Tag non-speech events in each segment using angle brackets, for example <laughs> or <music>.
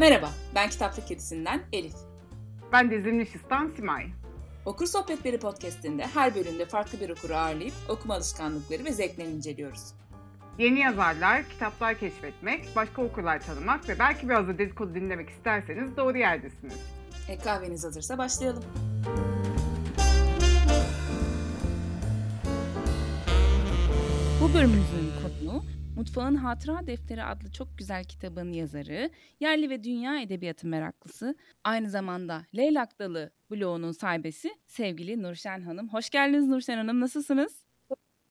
Merhaba, ben Kitaplık Kedisi'nden Elif. Ben de Zimnişistan Simay. Okur Sohbetleri podcastinde her bölümde farklı bir okuru ağırlayıp okuma alışkanlıkları ve zevklerini inceliyoruz. Yeni yazarlar, kitaplar keşfetmek, başka okurlar tanımak ve belki biraz da dedikodu dinlemek isterseniz doğru yerdesiniz. E, kahveniz hazırsa başlayalım. Bu bölümümüzün Mutfağın Hatıra Defteri adlı çok güzel kitabın yazarı, yerli ve dünya edebiyatı meraklısı, aynı zamanda Leylak Dalı bloğunun sahibesi sevgili Nurşen Hanım. Hoş geldiniz Nurşen Hanım, nasılsınız?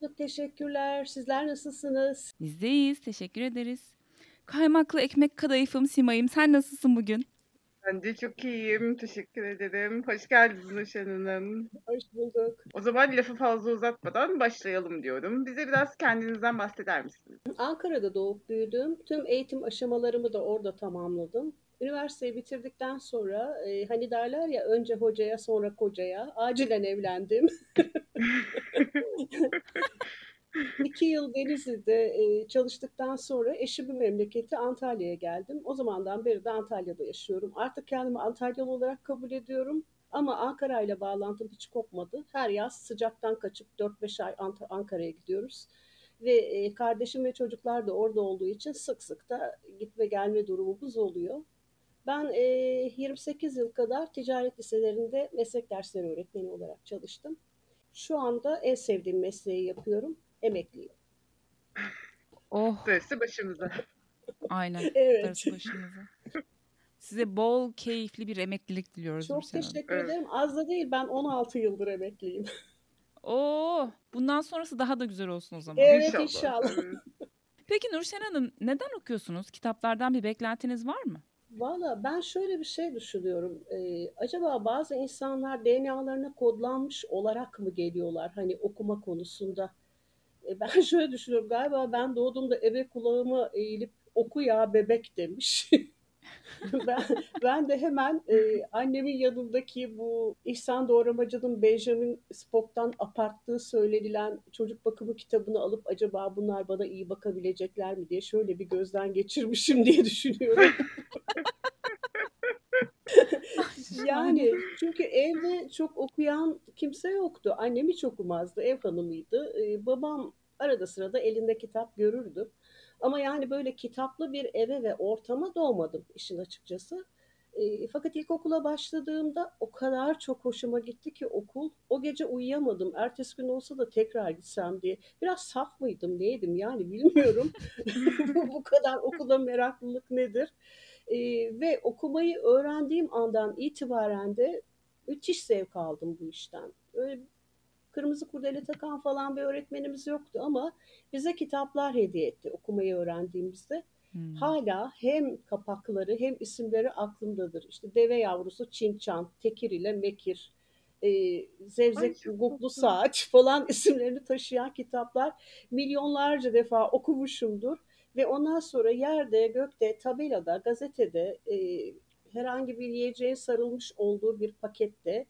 Çok teşekkürler. Sizler nasılsınız? Biz de iyiyiz, teşekkür ederiz. Kaymaklı ekmek kadayıfım Simay'ım, sen nasılsın bugün? Ben de çok iyiyim. Teşekkür ederim. Hoş geldiniz Nurşen Hanım. Hoş bulduk. O zaman lafı fazla uzatmadan başlayalım diyorum. Bize biraz kendinizden bahseder misiniz? Ankara'da doğup büyüdüm. Tüm eğitim aşamalarımı da orada tamamladım. Üniversiteyi bitirdikten sonra e, hani derler ya önce hocaya sonra kocaya acilen evlendim. <laughs> <laughs> İki yıl Denizli'de e, çalıştıktan sonra eşimin memleketi Antalya'ya geldim. O zamandan beri de Antalya'da yaşıyorum. Artık kendimi Antalyalı olarak kabul ediyorum. Ama Ankara ile bağlantım hiç kopmadı. Her yaz sıcaktan kaçıp 4-5 ay Ankara'ya gidiyoruz. Ve kardeşim ve çocuklar da orada olduğu için sık sık da gitme gelme durumumuz oluyor. Ben e, 28 yıl kadar ticaret liselerinde meslek dersleri öğretmeni olarak çalıştım. Şu anda en sevdiğim mesleği yapıyorum. Emekliyim. Oh, Darısı başımıza. aynen. <laughs> Evet. Darısı başınıza. Size bol, keyifli bir emeklilik diliyoruz Çok Hanım. teşekkür Evet. ederim. Az da değil ben 16 yıldır emekliyim. <laughs> Oo, bundan sonrası daha da güzel olsun o zaman. Evet inşallah. Evet. Peki Nurşen Hanım neden okuyorsunuz? Kitaplardan bir beklentiniz var mı? Valla ben şöyle bir şey düşünüyorum. Ee, acaba bazı insanlar DNA'larına kodlanmış olarak mı geliyorlar hani okuma konusunda? E, ben <laughs> şöyle düşünüyorum. Galiba ben doğduğumda ebe kulağıma eğilip oku ya bebek demiş. <laughs> ben, ben de hemen e, annemin yanındaki bu İhsan Doğramacı'nın Benjamin Spock'tan aparttığı söylenilen çocuk bakımı kitabını alıp acaba bunlar bana iyi bakabilecekler mi diye şöyle bir gözden geçirmişim diye düşünüyorum. <laughs> Yani çünkü evde çok okuyan kimse yoktu. Annem hiç okumazdı. Ev hanımıydı. Ee, babam arada sırada elinde kitap görürdü. Ama yani böyle kitaplı bir eve ve ortama doğmadım işin açıkçası. Ee, fakat ilkokula başladığımda o kadar çok hoşuma gitti ki okul. O gece uyuyamadım. Ertesi gün olsa da tekrar gitsem diye. Biraz saf mıydım neydim yani bilmiyorum. <laughs> Bu kadar okula meraklılık nedir? Ee, ve okumayı öğrendiğim andan itibaren de müthiş zevk aldım bu işten. Öyle kırmızı kurdele takan falan bir öğretmenimiz yoktu ama bize kitaplar hediye etti okumayı öğrendiğimizde. Hmm. Hala hem kapakları hem isimleri aklımdadır. İşte deve yavrusu Çinçan, Tekir ile Mekir, e, Zevzek Guglu. Saat <laughs> falan isimlerini taşıyan kitaplar milyonlarca defa okumuşumdur. Ve ondan sonra yerde, gökte, tabelada, gazetede, e, herhangi bir yiyeceğe sarılmış olduğu bir pakette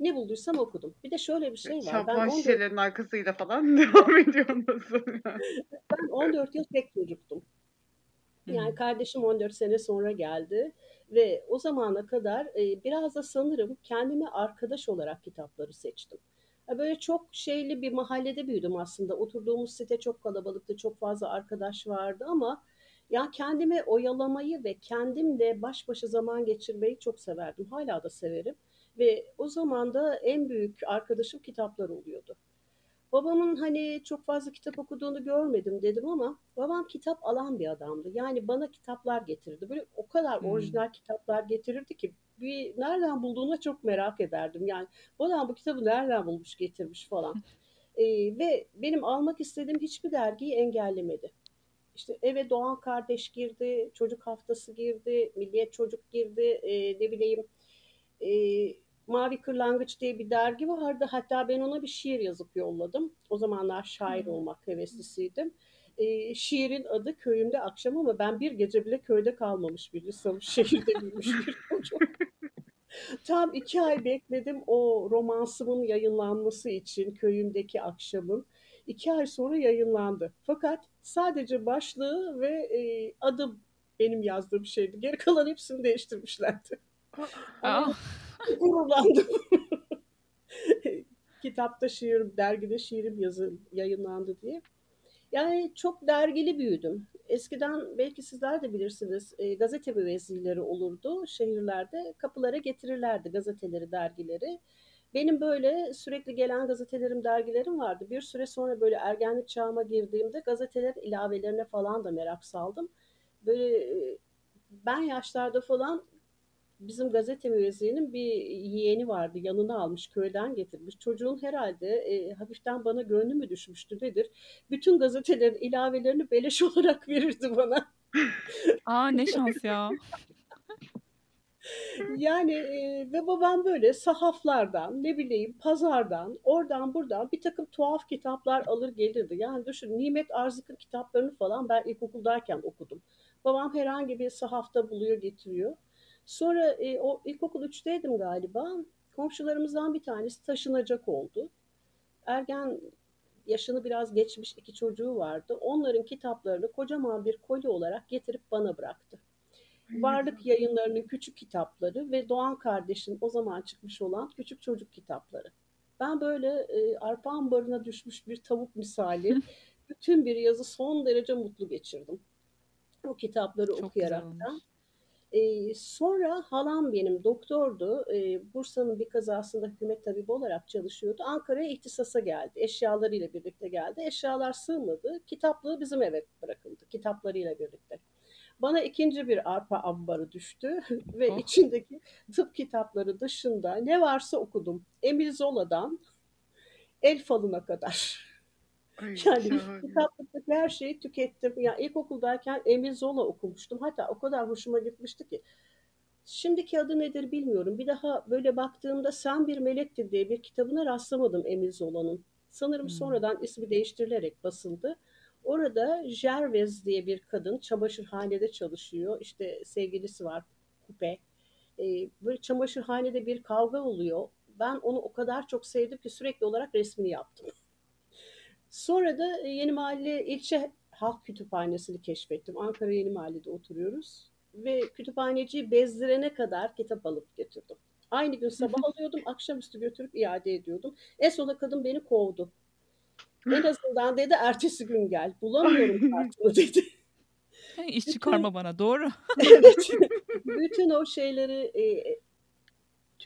ne bulduysam okudum. Bir de şöyle bir şey var. Ben Şampuan 14, şişelerinin arkasıyla falan <laughs> devam ediyor ben 14 yıl tek çocuktum. Yani kardeşim 14 sene sonra geldi ve o zamana kadar e, biraz da sanırım kendime arkadaş olarak kitapları seçtim. Ya Böyle çok şeyli bir mahallede büyüdüm aslında. Oturduğumuz site çok kalabalıktı, çok fazla arkadaş vardı ama ya kendimi oyalamayı ve kendimle baş başa zaman geçirmeyi çok severdim. Hala da severim. Ve o zaman da en büyük arkadaşım kitaplar oluyordu. Babamın hani çok fazla kitap okuduğunu görmedim dedim ama babam kitap alan bir adamdı. Yani bana kitaplar getirirdi. Böyle o kadar Hmm. orijinal kitaplar getirirdi ki bir nereden bulduğuna çok merak ederdim. Yani bu adam bu kitabı nereden bulmuş getirmiş falan. Ee, ve benim almak istediğim hiçbir dergiyi engellemedi. İşte eve Doğan Kardeş girdi, Çocuk Haftası girdi, Milliyet Çocuk girdi, e, ne bileyim e, Mavi Kırlangıç diye bir dergi vardı. Hatta ben ona bir şiir yazıp yolladım. O zamanlar şair olmak heveslisiydim. E, şiirin adı Köyümde Akşam ama ben bir gece bile köyde kalmamış bir insanım. <laughs> Şehirde büyümüş bir çocuk. Tam iki ay bekledim o romansımın yayınlanması için köyümdeki akşamın. İki ay sonra yayınlandı. Fakat sadece başlığı ve e, adı benim yazdığım şeydi. Geri kalan hepsini değiştirmişlerdi. Ama gururlandım. <laughs> Kitapta şiir, dergide şiirim yazı, yayınlandı diye. Yani çok dergili büyüdüm. Eskiden belki sizler de bilirsiniz e, gazete müvezzileri olurdu şehirlerde. Kapılara getirirlerdi gazeteleri, dergileri. Benim böyle sürekli gelen gazetelerim, dergilerim vardı. Bir süre sonra böyle ergenlik çağıma girdiğimde gazetelerin ilavelerine falan da merak saldım. Böyle e, ben yaşlarda falan bizim gazete müvezziğinin bir yeğeni vardı. Yanına almış, köyden getirmiş. Çocuğun herhalde e, hafiften bana gönlü mü düşmüştü nedir? Bütün gazetelerin ilavelerini beleş <laughs> olarak verirdi bana. <laughs> aa ne şans ya. Yani e, ve babam böyle sahaflardan, ne bileyim pazardan, oradan buradan bir takım tuhaf kitaplar alır gelirdi. Yani düşün Nimet Arzık'ın kitaplarını falan ben ilkokuldayken okudum. Babam herhangi bir sahafta buluyor getiriyor. Sonra e, o ilkokul 3'teydim galiba. Komşularımızdan bir tanesi taşınacak oldu. Ergen yaşını biraz geçmiş iki çocuğu vardı. Onların kitaplarını kocaman bir koli olarak getirip bana bıraktı. Varlık Yayınları'nın küçük kitapları ve Doğan kardeşin o zaman çıkmış olan küçük çocuk kitapları. Ben böyle e, arpa ambarına düşmüş bir tavuk misali <laughs> bütün bir yazı son derece mutlu geçirdim. O kitapları Çok güzel okuyaraktan. Sonra halam benim doktordu. Bursa'nın bir kazasında hükümet tabibi olarak çalışıyordu. Ankara'ya ihtisasa geldi. Eşyalarıyla birlikte geldi. Eşyalar sığmadı. Kitaplığı bizim eve bırakıldı. Kitaplarıyla birlikte. Bana ikinci bir arpa ambarı düştü <laughs> ve Oh. içindeki tıp kitapları dışında ne varsa okudum. Emil Zola'dan El Falı'na kadar. Ay, Yani şahane. kitaplıktaki her şeyi tükettim. Yani ilkokuldayken Emil Zola okumuştum. Hatta o kadar hoşuma gitmişti ki. Şimdiki adı nedir bilmiyorum. Bir daha böyle baktığımda Sen Bir Melektir diye bir kitabına rastlamadım Emil Zola'nın. Sanırım Hmm. sonradan ismi değiştirilerek basıldı. Orada Gervez diye bir kadın çamaşırhanede çalışıyor. İşte sevgilisi var Kupe. Ee, böyle çamaşırhanede bir kavga oluyor. Ben onu o kadar çok sevdim ki sürekli olarak resmini yaptım. Sonra da e, Yeni Mahalle ilçe halk kütüphanesini keşfettim. Ankara Yeni Mahalle'de oturuyoruz. Ve kütüphaneciyi bezdirene kadar kitap alıp götürdüm. Aynı gün sabah alıyordum, akşamüstü götürüp iade ediyordum. En sonunda kadın beni kovdu. En azından dedi ertesi gün gel. Bulamıyorum <laughs> kartını dedi. İş çıkarma bana doğru. evet. Bütün o şeyleri e,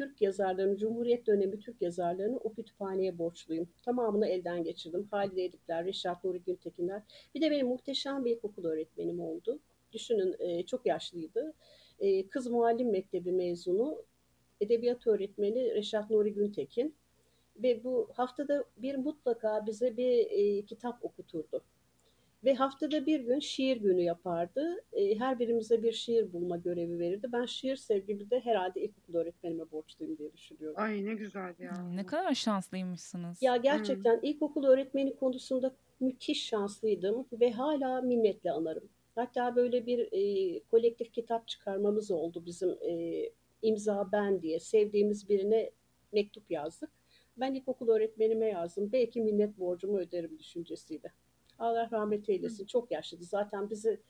Türk yazarlarını, Cumhuriyet dönemi Türk yazarlarını o kütüphaneye borçluyum. Tamamını elden geçirdim. Halide Edipler, Reşat Nuri Güntekinler. Bir de benim muhteşem bir ilkokul öğretmenim oldu. Düşünün e, çok yaşlıydı. E, Kız Muallim Mektebi mezunu. Edebiyat öğretmeni Reşat Nuri Güntekin. Ve bu haftada bir mutlaka bize bir e, kitap okuturdu. Ve haftada bir gün şiir günü yapardı. E, her birimize bir şiir bulma görevi verirdi. Ben şiir sevgimi de herhalde ilkokul öğretmenime borçluyum diye düşünüyorum. Ay ne güzel ya. Ne kadar şanslıymışsınız. Ya gerçekten ilkokul öğretmeni konusunda müthiş şanslıydım ve hala minnetle anarım. Hatta böyle bir e, kolektif kitap çıkarmamız oldu bizim e, imza ben diye sevdiğimiz birine mektup yazdık. Ben ilkokul öğretmenime yazdım. Belki minnet borcumu öderim düşüncesiyle. Allah rahmet eylesin. Çok yaşlıydı. Zaten bizi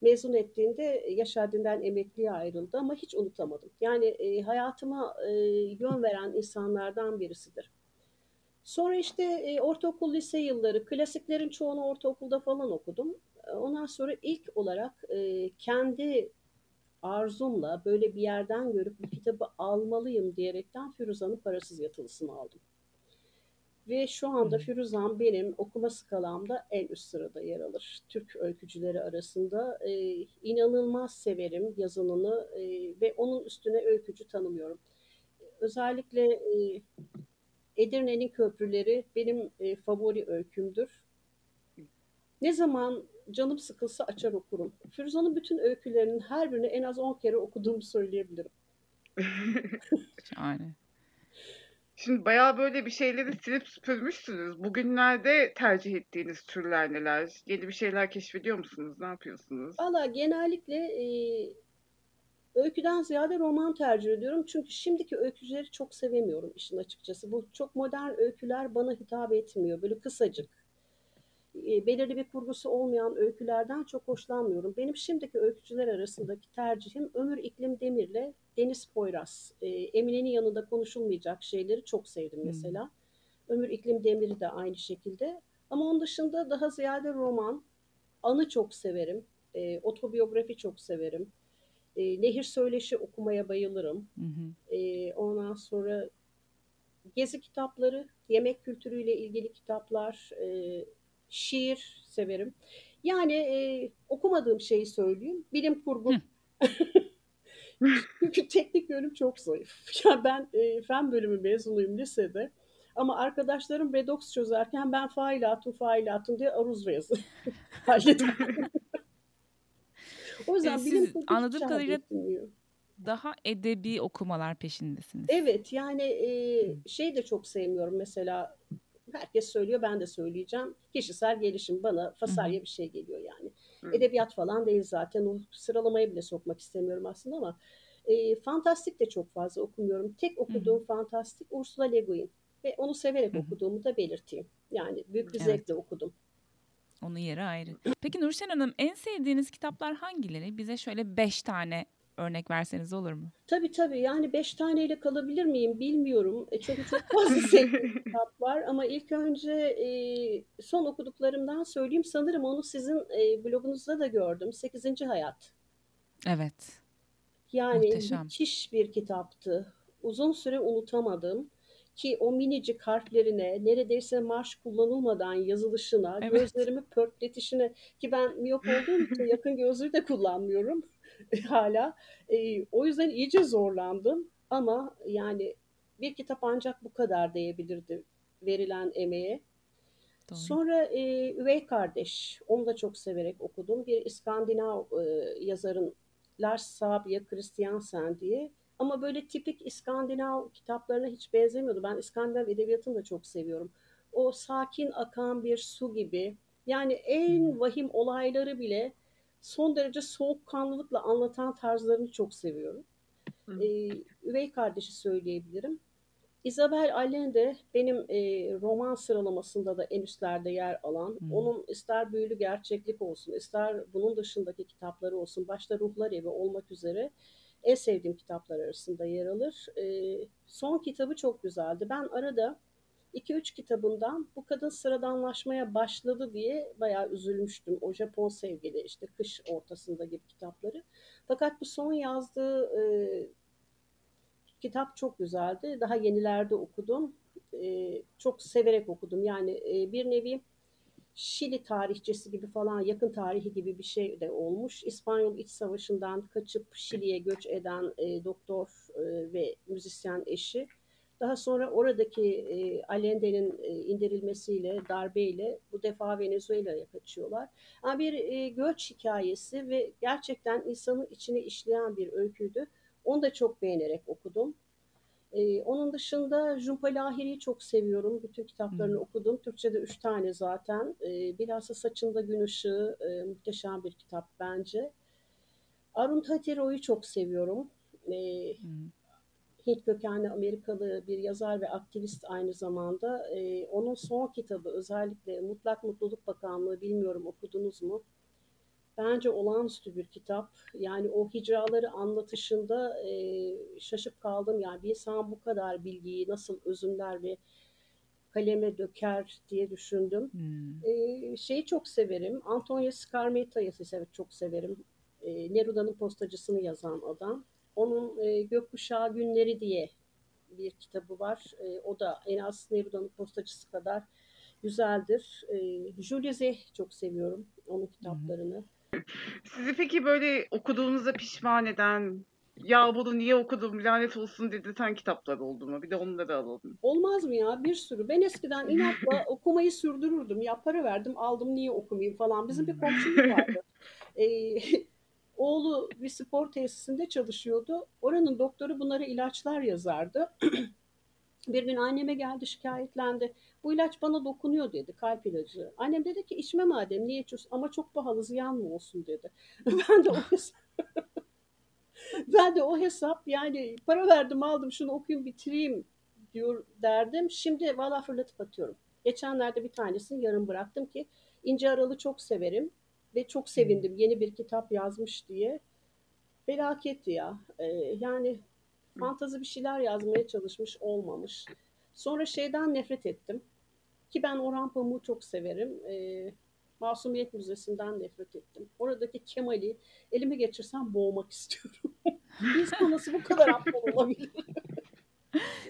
mezun ettiğinde yaş haddinden emekliye ayrıldı ama hiç unutamadım. Yani e, hayatıma e, yön veren insanlardan birisidir. Sonra işte e, ortaokul, lise yılları, klasiklerin çoğunu ortaokulda falan okudum. E, Ondan sonra ilk olarak e, kendi arzumla böyle bir yerden görüp bu kitabı almalıyım diyerekten Firuzan'ın parasız yatılısını aldım. Ve şu anda. Firuzan benim okuma skalamda en üst sırada yer alır. Türk öykücüleri arasında e, inanılmaz severim yazınını e, ve onun üstüne öykücü tanımıyorum. Özellikle e, Edirne'nin köprüleri benim e, favori öykümdür. Ne zaman canım sıkılsa açar okurum. Firuzan'ın bütün öykülerinin her birini en az 10 kere okuduğumu söyleyebilirim. <laughs> Şahane. Şimdi bayağı böyle bir şeyleri silip süpürmüşsünüz. Bugünlerde tercih ettiğiniz türler neler? Yeni bir şeyler keşfediyor musunuz? Ne yapıyorsunuz? Valla genellikle e, öyküden ziyade roman tercih ediyorum. Çünkü şimdiki öykücüleri çok sevemiyorum işin açıkçası. Bu çok modern öyküler bana hitap etmiyor. Böyle kısacık. e, belirli bir kurgusu olmayan öykülerden çok hoşlanmıyorum. Benim şimdiki öykücüler arasındaki tercihim Ömür İklim Demir'le Deniz Poyraz. E, Emine'nin yanında konuşulmayacak şeyleri çok sevdim Hmm. mesela. Ömür İklim Demir'i de aynı şekilde. Ama onun dışında daha ziyade roman, anı çok severim. E, otobiyografi çok severim. E, Nehir Söyleşi okumaya bayılırım. Hı hı. E, ondan sonra gezi kitapları, yemek kültürüyle ilgili kitaplar, e, şiir severim. Yani e, okumadığım şeyi söyleyeyim. Bilim kurgu. <laughs> <laughs> Çünkü teknik yönüm çok zayıf. <laughs> Ya ben e, fen bölümü mezunuyum lisede. Ama arkadaşlarım redoks çözerken ben failatun failatun diye aruz yazı <laughs> hallediyorum. o yüzden E, siz anladığım hiç kadarıyla etmiyor. daha edebi okumalar peşindesiniz. Evet yani e, şey de çok sevmiyorum mesela herkes söylüyor ben de söyleyeceğim. Kişisel gelişim bana fasarya bir şey geliyor yani. Hı. Edebiyat falan değil zaten o sıralamaya bile sokmak istemiyorum aslında ama e, fantastik de çok fazla okumuyorum. Tek Hı hı. okuduğum fantastik Ursula Le Guin ve onu severek hı. okuduğumu da belirteyim. Yani büyük bir Evet. zevkle okudum. Onun yeri ayrı. Peki Nurşen Hanım en sevdiğiniz kitaplar hangileri? Bize şöyle beş tane örnek verseniz olur mu? Tabii tabii yani beş taneyle kalabilir miyim bilmiyorum. E, çünkü çok fazla <laughs> sevdiğim kitap var ama ilk önce e, son okuduklarımdan söyleyeyim. Sanırım onu sizin e, blogunuzda da gördüm. Sekizinci Hayat. Evet. Yani Muhteşem. müthiş bir kitaptı. Uzun süre unutamadım ki o minicik harflerine neredeyse marş kullanılmadan yazılışına, Evet. gözlerimi pörtletişine ki ben miyop olduğum için yakın gözlüğü de kullanmıyorum <laughs> hala. E, o yüzden iyice zorlandım ama yani bir kitap ancak bu kadar değebilirdi verilen emeğe. Doğru. Sonra e, Üvey Kardeş, onu da çok severek okudum. Bir İskandinav e, yazarın Lars Saabye Christiansen diye. Ama böyle tipik İskandinav kitaplarına hiç benzemiyordu. Ben İskandinav edebiyatını da çok seviyorum. O sakin akan bir su gibi. Yani en hı. vahim olayları bile son derece soğukkanlılıkla anlatan tarzlarını çok seviyorum. Hı. Üvey Kardeş'i söyleyebilirim. Isabel Allende benim e, roman sıralamasında da en üstlerde yer alan, Hı. onun ister büyülü gerçeklik olsun, ister bunun dışındaki kitapları olsun, başta Ruhlar Evi olmak üzere en sevdiğim kitaplar arasında yer alır. E, son kitabı çok güzeldi. Ben arada 2-3 kitabından bu kadın sıradanlaşmaya başladı diye bayağı üzülmüştüm. O Japon sevgili işte kış ortasında gibi kitapları. Fakat bu son yazdığı e, kitap çok güzeldi. Daha yenilerde okudum. Ee, çok severek okudum. Yani e, bir nevi Şili tarihçesi gibi falan yakın tarihi gibi bir şey de olmuş. İspanyol İç Savaşı'ndan kaçıp Şili'ye göç eden e, doktor e, ve müzisyen eşi. Daha sonra oradaki e, Allende'nin e, indirilmesiyle, darbeyle bu defa Venezuela'ya kaçıyorlar. Yani bir e, göç hikayesi ve gerçekten insanın içine işleyen bir öyküydü. Onu da çok beğenerek okudum. Ee, onun dışında Jhumpa Lahiri'yi çok seviyorum. Bütün kitaplarını okudum. Türkçe'de üç tane zaten. Ee, bilhassa Saçında Gün Işığı e, muhteşem bir kitap bence. Arundhati Roy'u çok seviyorum. Ee, Hı. Hint kökenli Amerikalı bir yazar ve aktivist aynı zamanda. Ee, onun son kitabı özellikle Mutlak Mutluluk Bakanlığı bilmiyorum okudunuz mu? Bence olağanüstü bir kitap. Yani o hicraları anlatışında e, şaşıp kaldım. Yani bir insan bu kadar bilgiyi nasıl özümler ve kaleme döker diye düşündüm. Hı. E, şeyi çok severim. Antonio Scarmetta'yı evet çok severim. E, Neruda'nın postacısını yazan adam. Onun e, Gökkuşağı Günleri diye bir kitabı var. E, o da en az Neruda'nın postacısı kadar güzeldir. E, Verne çok seviyorum onun kitaplarını. Sizi peki böyle okuduğunuzda pişman eden, ya bunu niye okudum lanet olsun dedirten kitaplar oldu mu? Bir de onları alalım. Olmaz mı ya? Bir sürü. Ben eskiden inatla <laughs> okumayı sürdürürdüm. Ya para verdim, aldım niye okumayayım falan. Bizim bir <laughs> komşumuz vardı. Ee, oğlu bir spor tesisinde çalışıyordu. Oranın doktoru bunlara ilaçlar yazardı. <clears throat> Bir gün anneme geldi şikayetlendi. Bu ilaç bana dokunuyor dedi kalp ilacı. Annem dedi ki içme madem niye içiyorsun ama çok pahalı ziyan mı olsun dedi. <laughs> Ben de o <laughs> ben de o hesap yani para verdim aldım şunu okuyayım bitireyim diyor derdim. Şimdi valla fırlatıp atıyorum. Geçenlerde bir tanesini yarım bıraktım ki İnce Aral'ı çok severim ve çok sevindim yeni bir kitap yazmış diye. Felaketti ya. Ee, yani fantazi bir şeyler yazmaya çalışmış olmamış. Sonra şeyden nefret ettim. Ki ben Orhan Pamuk'u çok severim. Ee, Masumiyet Müzesi'nden nefret ettim. Oradaki Kemal'i elime geçirsem boğmak <laughs> istiyorum. insan nasıl bu kadar aptal olabilir?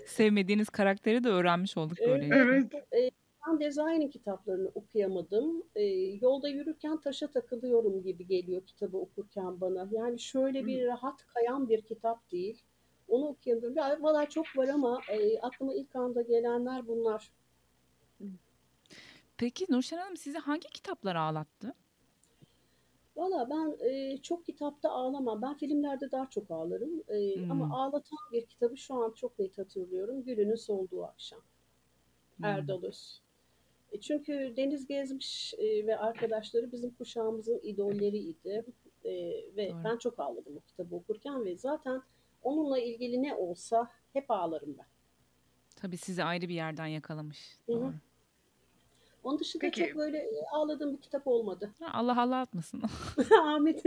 Sevmediğiniz karakteri de öğrenmiş olduk Evet. böylelikle. Evet. Ben Design kitaplarını okuyamadım. Ee, yolda yürürken taşa takılıyorum gibi geliyor kitabı okurken bana. Yani şöyle bir rahat kayan bir kitap değil. Onu okuyamadım. Ya, valla çok var ama e, aklıma ilk anda gelenler bunlar. Peki Nurşen Hanım sizi hangi kitaplar ağlattı? Valla ben e, çok kitapta ağlamam. Ben filmlerde daha çok ağlarım. E, Hmm. Ama ağlatan bir kitabı şu an çok net hatırlıyorum. Gülünün Solduğu Akşam. Hmm. Erdal Öz. E, Çünkü Deniz Gezmiş e, ve arkadaşları bizim kuşağımızın idolleriydi. E, ve Doğru. ben çok ağladım o kitabı okurken ve zaten onunla ilgili ne olsa hep ağlarım ben. Tabii sizi ayrı bir yerden yakalamış. Hı hı. Doğru. Onun dışında Peki. çok böyle ağladığım bir kitap olmadı. Allah Allah atmasın. <laughs> <laughs> Ahmet.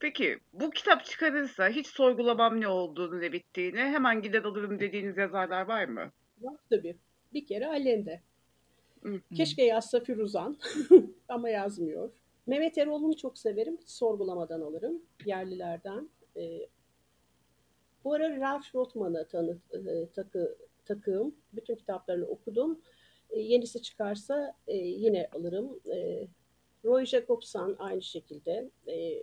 Peki bu kitap çıkarırsa hiç sorgulamam ne olduğunu ne bittiğini hemen gider alırım dediğiniz yazarlar var mı? Var tabii. Bir kere Allende. Hı. Keşke yazsa Firuzan <laughs> ama yazmıyor. Mehmet Eroğlu'nu çok severim. Hiç sorgulamadan alırım. Yerlilerden. Ee, bu ara Ralph Rothman'ı tanı, e, takı, takığım. Bütün kitaplarını okudum. E, yenisi çıkarsa e, yine alırım. E, Roy Jacobson aynı şekilde. E,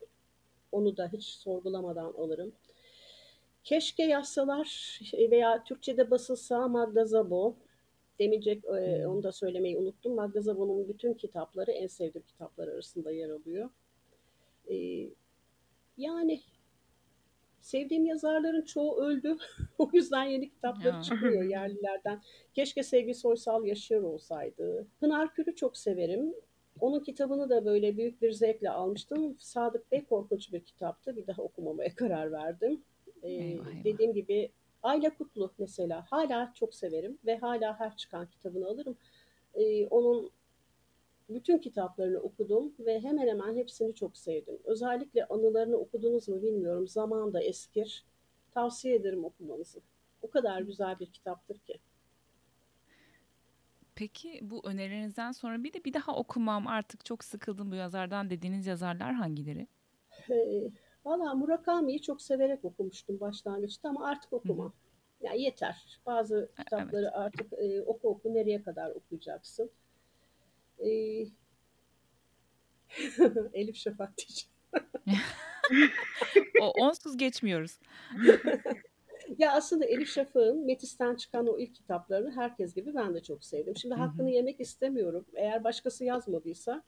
onu da hiç sorgulamadan alırım. Keşke yazsalar veya Türkçe'de basılsa Magda Zabo. Demeyecek e, Hmm. onu da söylemeyi unuttum. Magda Zabo'nun bütün kitapları en sevdiğim kitaplar arasında yer alıyor. E, yani sevdiğim yazarların çoğu öldü. <laughs> o yüzden yeni kitapları Ya. çıkmıyor yerlilerden. Keşke Sevgi Soysal yaşıyor olsaydı. Pınar Kür'ü çok severim. Onun kitabını da böyle büyük bir zevkle almıştım. Sadık Bey korkunç bir kitaptı. Bir daha okumamaya <laughs> karar verdim. Ee, Eyvah, eyvah. Dediğim gibi Ayla Kutlu mesela hala çok severim ve hala her çıkan kitabını alırım. Ee, onun bütün kitaplarını okudum ve hemen hemen hepsini çok sevdim. Özellikle anılarını okudunuz mu bilmiyorum. Zaman da eskir. Tavsiye ederim okumanızı. O kadar güzel bir kitaptır ki. Peki bu önerilerinizden sonra bir de bir daha okumam artık çok sıkıldım bu yazardan dediğiniz yazarlar hangileri? Ee, Valla Murakami'yi çok severek okumuştum başlangıçta ama artık okumam. Ya yeter. Bazı kitapları artık e, oku oku nereye kadar okuyacaksın? Ee, <laughs> Elif Şafak diyeceğim. <laughs> O onsuz geçmiyoruz. Ya aslında Elif Şafak'ın Metis'ten çıkan o ilk kitaplarını herkes gibi ben de çok sevdim. Şimdi Hı hı. hakkını yemek istemiyorum. Eğer başkası yazmadıysa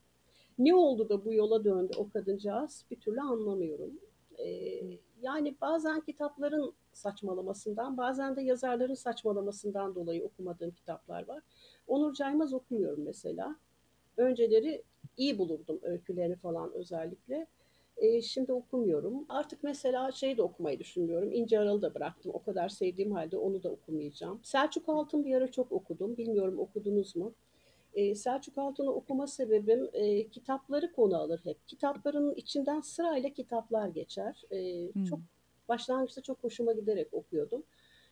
ne oldu da bu yola döndü o kadıncağız bir türlü anlamıyorum. Ee, yani bazen kitapların saçmalamasından bazen de yazarların saçmalamasından dolayı okumadığım kitaplar var. Onur Caymaz okumuyorum mesela. Önceleri iyi bulurdum öykülerini falan özellikle. E, şimdi okumuyorum. Artık mesela şey de okumayı düşünmüyorum. İnce Aral'ı da bıraktım. O kadar sevdiğim halde onu da okumayacağım. Selçuk Altın bir ara çok okudum. Bilmiyorum okudunuz mu? E, Selçuk Altun'u okuma sebebim e, kitapları konu alır hep. Kitapların içinden sırayla kitaplar geçer. E, Hmm. Çok başlangıçta çok hoşuma giderek okuyordum.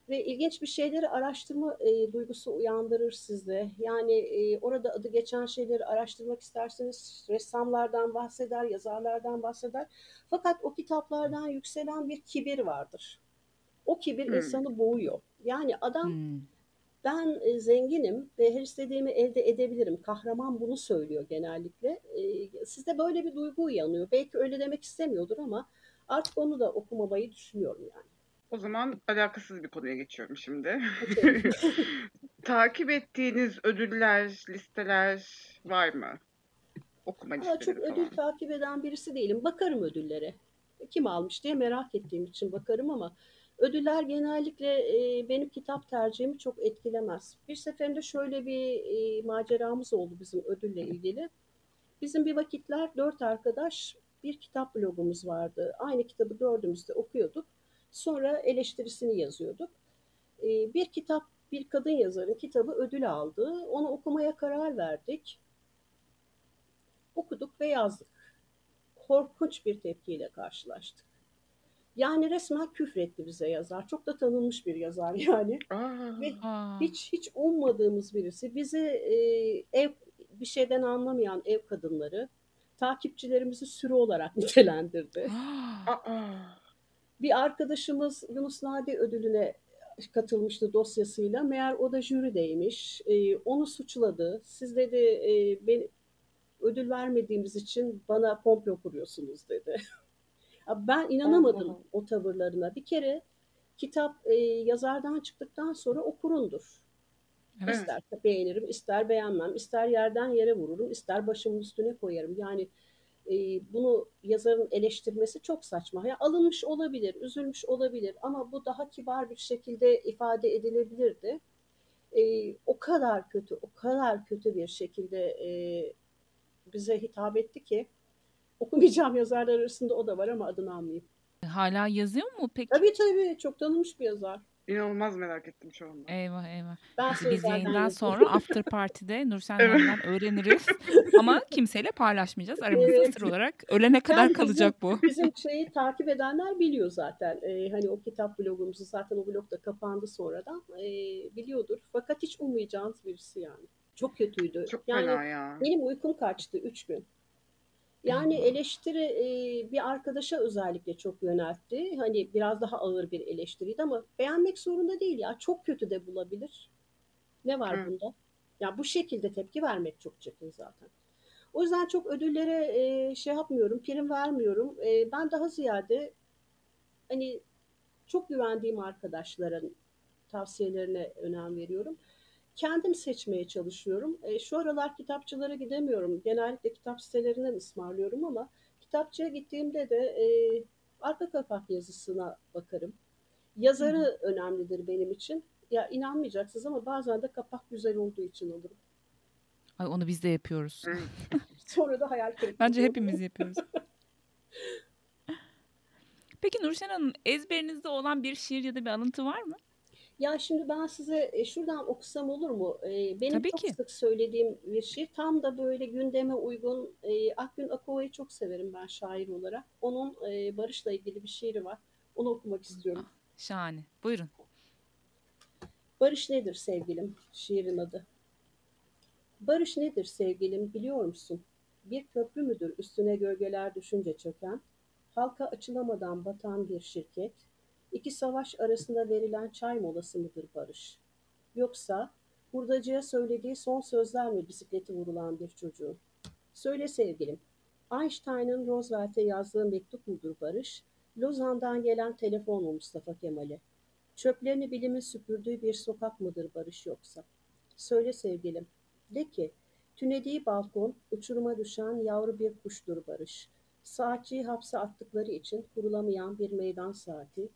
Ve ilginç bir şeyleri araştırma e, duygusu uyandırır sizde. Yani e, orada adı geçen şeyleri araştırmak isterseniz ressamlardan bahseder, yazarlardan bahseder. Fakat o kitaplardan yükselen bir kibir vardır. O kibir Hmm. insanı boğuyor. Yani adam Hmm. Ben e, zenginim ve her istediğimi elde edebilirim. Kahraman bunu söylüyor genellikle. E, sizde böyle bir duygu uyanıyor. Belki öyle demek istemiyordur ama artık onu da okumamayı düşünüyorum yani. O zaman alakasız bir konuya geçiyorum şimdi. <laughs> Takip ettiğiniz ödüller, listeler var mı? Okuma Ama çok listeleri ödül falan. takip eden birisi değilim. Bakarım ödüllere. Kim almış diye merak ettiğim için bakarım ama ödüller genellikle e, benim kitap tercihimi çok etkilemez. Bir seferinde şöyle bir e, maceramız oldu bizim ödülle ilgili. Bizim bir vakitler dört arkadaş bir kitap blogumuz vardı. Aynı kitabı dördümüz de okuyorduk. Sonra eleştirisini yazıyorduk. E, bir kitap bir kadın yazarın kitabı ödül aldı. Onu okumaya karar verdik. Okuduk ve yazdık. Korkunç bir tepkiyle karşılaştık. Yani resmen küfretti bize yazar. Çok da tanınmış bir yazar <laughs> yani. Aa, Ve Aa, hiç hiç ummadığımız birisi bizi e, ev bir şeyden anlamayan ev kadınları takipçilerimizi sürü olarak <laughs> nitelendirdi. aa. Bir arkadaşımız Yunus Nadi ödülüne katılmıştı dosyasıyla. Meğer o da jürideymiş. E, onu suçladı. Siz dedi e, beni ödül vermediğimiz için bana komplo kuruyorsunuz dedi. <laughs> Ben inanamadım Allah. o tavırlarına. Bir kere kitap e, yazardan çıktıktan sonra okurundur. evet. İster beğenirim, ister beğenmem, ister yerden yere vururum, ister başımın üstüne koyarım. Yani e, bunu yazarın eleştirmesi çok saçma. Ya alınmış olabilir, üzülmüş olabilir ama bu daha kibar bir şekilde ifade edilebilirdi. E, o kadar kötü, o kadar kötü bir şekilde e, bize hitap etti ki okumayacağım yazarlar arasında o da var ama adını almayayım. Hala yazıyor mu peki? Tabii tabii çok tanınmış bir yazar. İnanılmaz merak ettim şu anda. Eyvah eyvah. Ben Biz yayından sonra after party'de Nursel Evet. Öğreniriz. <laughs> Ama kimseyle paylaşmayacağız. Aramızda Evet. sır olarak. Ölene kadar Yani bizim- kalacak bu. Bizim şeyi takip edenler biliyor zaten. Ee, hani o kitap blogumuzu zaten o blog da kapandı sonradan. Ee, biliyordur. Fakat hiç ummayacağınız birisi yani. Çok kötüydü. Çok yani ya. benim uykum kaçtı üç gün. Yani eleştiri e, bir arkadaşa özellikle çok yöneltti. Hani biraz daha ağır bir eleştiriydi ama beğenmek zorunda değil ya. Çok kötü de bulabilir. Ne var Hı. bunda? Ya bu şekilde tepki vermek çok çirkin zaten. O yüzden çok ödüllere e, şey yapmıyorum, prim vermiyorum. E, ben daha ziyade hani çok güvendiğim arkadaşların tavsiyelerine önem veriyorum. Kendim seçmeye çalışıyorum. E, şu aralar kitapçılara gidemiyorum. Genellikle kitap sitelerinden ısmarlıyorum ama kitapçıya gittiğimde de e, arka kapak yazısına bakarım. Yazarı önemlidir benim için. Ya inanmayacaksınız ama bazen de kapak güzel olduğu için alırım. Ay onu biz de yapıyoruz. Hı. <laughs> Sonra da hayal kırıklığı. Bence hepimiz yapıyoruz. <laughs> Peki Nursel Hanım ezberinizde olan bir şiir ya da bir alıntı var mı? Ya şimdi ben size e, şuradan okusam olur mu? E, Benim Tabii çok ki. sık söylediğim bir şiir. Tam da böyle gündeme uygun. E, Akgün Akova'yı çok severim ben şair olarak. Onun Barış'la ilgili bir şiiri var. Onu okumak istiyorum. Şahane. Buyurun. Barış nedir sevgilim? Şiirin adı. Barış nedir sevgilim biliyor musun? Bir köprü müdür üstüne gölgeler düşünce çöken, halka açılamadan batan bir şirket, iki savaş arasında verilen çay molası mıdır barış? Yoksa hurdacıya söylediği son sözler mi bisikleti vurulan bir çocuğun? Söyle sevgilim, Einstein'ın Roosevelt'e yazdığı mektup mudur barış? Lozan'dan gelen telefon mu Mustafa Kemal'e? Çöplerini bilimin süpürdüğü bir sokak mıdır barış yoksa? Söyle sevgilim, de ki, tünediği balkon uçuruma düşen yavru bir kuştur barış. Saatçiyi hapse attıkları için kurulamayan bir meydan saati,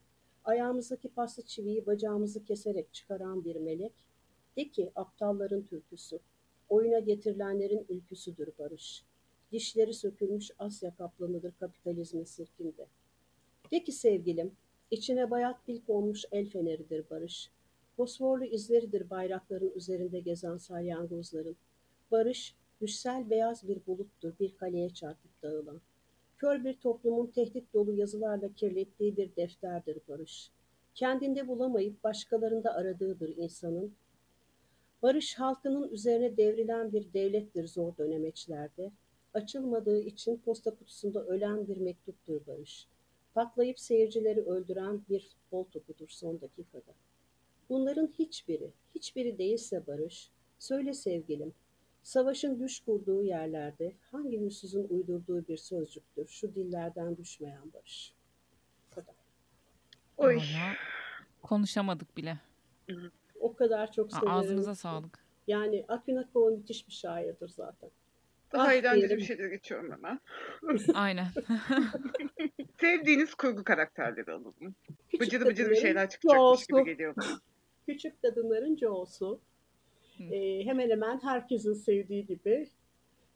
ayağımızdaki paslı çiviyi bacağımızı keserek çıkaran bir melek, de ki aptalların türküsü, oyuna getirilenlerin ülküsüdür barış. Dişleri sökülmüş Asya kaplanıdır kapitalizmin sirkinde. De ki sevgilim, içine bayat bil konmuş el feneridir barış. Fosforlu izleridir bayrakların üzerinde gezen salyangozların. Barış, düşsel beyaz bir buluttur bir kaleye çarpıp dağılan. Kör bir toplumun tehdit dolu yazılarla kirlettiği bir defterdir barış. Kendinde bulamayıp başkalarında aradığıdır insanın. Barış halkının üzerine devrilen bir devlettir zor dönemeçlerde. Açılmadığı için posta kutusunda ölen bir mektuptur barış. Patlayıp seyircileri öldüren bir futbol topudur son dakikada. Bunların hiçbiri, hiçbiri değilse barış, söyle sevgilim, savaşın düş kurduğu yerlerde hangi yüzsüzün uydurduğu bir sözcüktür şu dillerden düşmeyen barış. Bu kadar. Oy. Vallahi konuşamadık bile. O kadar çok severim. Ağzınıza sağlık. Yani Akın Akol müthiş bir şairdir zaten. Daha Ah eğlenceli bir şeylere geçiyorum hemen. <laughs> Aynen. <laughs> Sevdiğiniz kurgu karakterleri alalım. Küçük Bıcırı bıcırı bir şeyler çıkacakmış gibi Joe'su. geliyor bana. Küçük kadınların Joe'su. Hı. Ee, hemen hemen herkesin sevdiği gibi.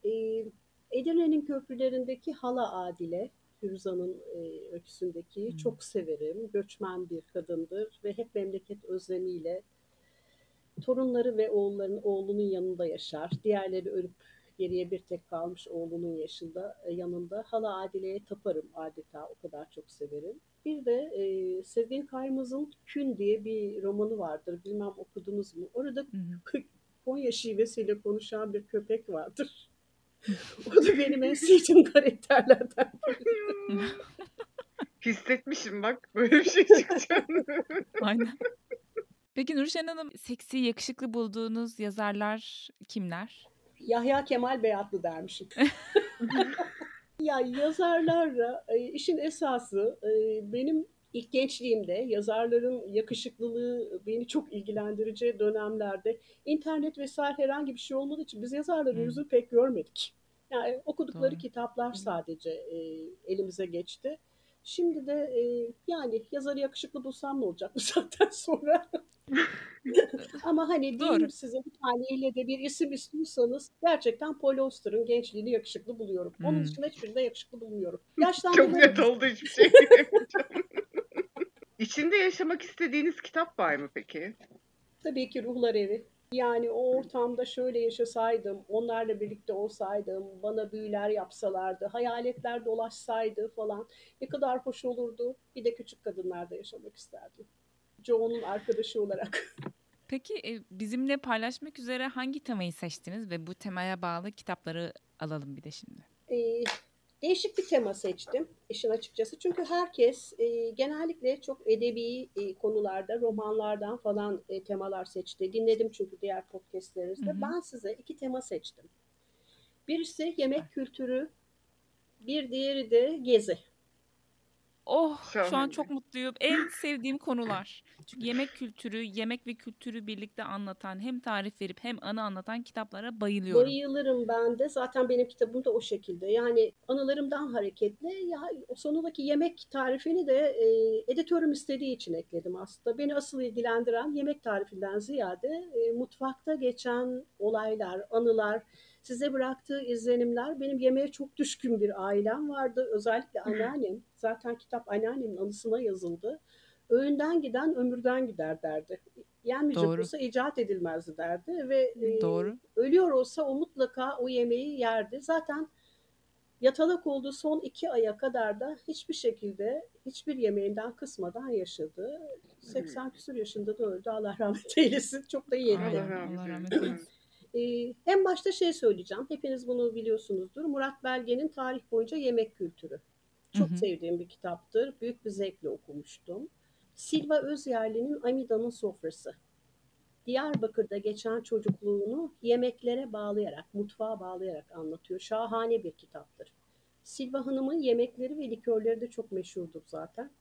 Ee, Edirne'nin köprülerindeki Hala Adile, Firuza'nın e, öyküsündeki Hı. çok severim. Göçmen bir kadındır ve hep memleket özlemiyle torunları ve oğulların oğlunun yanında yaşar. Diğerleri ölüp geriye bir tek kalmış oğlunun yaşında e, yanında. Hala Adile'ye taparım adeta o kadar çok severim. Bir de e, Sevgin Kaymaz'ın Kün diye bir romanı vardır. Bilmem okudunuz mu? Orada Hı hı. Konya şivesiyle konuşan bir köpek vardır. <laughs> O da benim en sevdiğim karakterlerden. Hissetmişim <laughs> bak böyle bir şey çıkacağını. <laughs> Aynen. Peki Nurşen Hanım seksi, yakışıklı bulduğunuz yazarlar kimler? Yahya Kemal Beyatlı dermişim. <laughs> Ya yazarlarla e, işin esası e, benim ilk gençliğimde yazarların yakışıklılığı beni çok ilgilendireceği dönemlerde internet vesaire herhangi bir şey olmadığı için biz yazarların Hmm. yüzünü pek görmedik. Yani okudukları Doğru. kitaplar sadece e, elimize geçti. Şimdi de e, yani yazarı yakışıklı bulsam ne olacak bu <laughs> saatten sonra? <laughs> Ama hani diyeyim size bir taneyle de bir isim istiyorsanız gerçekten Paul Auster'ın gençliğini yakışıklı buluyorum. Onun Hmm. dışında hiçbirini de yakışıklı bulmuyorum. <laughs> Çok Yaşlandırma net oldu hiçbir şey. İçinde yaşamak istediğiniz kitap var mı peki? tabii ki Ruhlar Evi. Yani o ortamda şöyle yaşasaydım, onlarla birlikte olsaydım, bana büyüler yapsalardı, hayaletler dolaşsaydı falan ne kadar hoş olurdu. Bir de küçük kadınlarda yaşamak isterdim. Joe'nun arkadaşı olarak. <laughs> Peki e, bizimle paylaşmak üzere hangi temayı seçtiniz ve bu temaya bağlı kitapları alalım bir de şimdi. Ee, değişik bir tema seçtim işin açıkçası. Çünkü herkes e, genellikle çok edebi e, konularda, romanlardan falan e, temalar seçti. Dinledim çünkü diğer podcastlerinizde. Hı hı. Ben size iki tema seçtim. Birisi yemek kültürü, bir diğeri de gezi. Oh şu an Şahane. çok mutluyum. En sevdiğim konular. Çünkü yemek kültürü, yemek ve kültürü birlikte anlatan, hem tarif verip hem anı anlatan kitaplara bayılıyorum. Bayılırım ben de. Zaten benim kitabım da o şekilde. Yani anılarımdan hareketle ya o sonundaki yemek tarifini de e, editörüm istediği için ekledim aslında. Beni asıl ilgilendiren yemek tarifinden ziyade e, mutfakta geçen olaylar, anılar, size bıraktığı izlenimler. Benim yemeğe çok düşkün bir ailem vardı. Özellikle anneannem. Zaten kitap anneannemin anısına yazıldı. Öğünden giden ömürden gider derdi. Yenmeyecek Doğru. olsa icat edilmezdi derdi ve e, Doğru. ölüyor olsa o mutlaka o yemeği yerdi. Zaten yatalak olduğu son iki aya kadar da hiçbir şekilde hiçbir yemeğinden kısmadan yaşadı. 80 küsur yaşında da öldü. Allah rahmet eylesin. Çok da iyi etti. Allah rahmet eylesin. Eylesin. Ee, en başta şey söyleyeceğim. Hepiniz bunu biliyorsunuzdur. Murat Belge'nin tarih boyunca yemek kültürü. Çok Hı hı. sevdiğim bir kitaptır. Büyük bir zevkle okumuştum. Silva Özyerli'nin Amida'nın Sofrası. Diyarbakır'da geçen çocukluğunu yemeklere bağlayarak, mutfağa bağlayarak anlatıyor. Şahane bir kitaptır. Silva Hanım'ın yemekleri ve likörleri de çok meşhurdur zaten.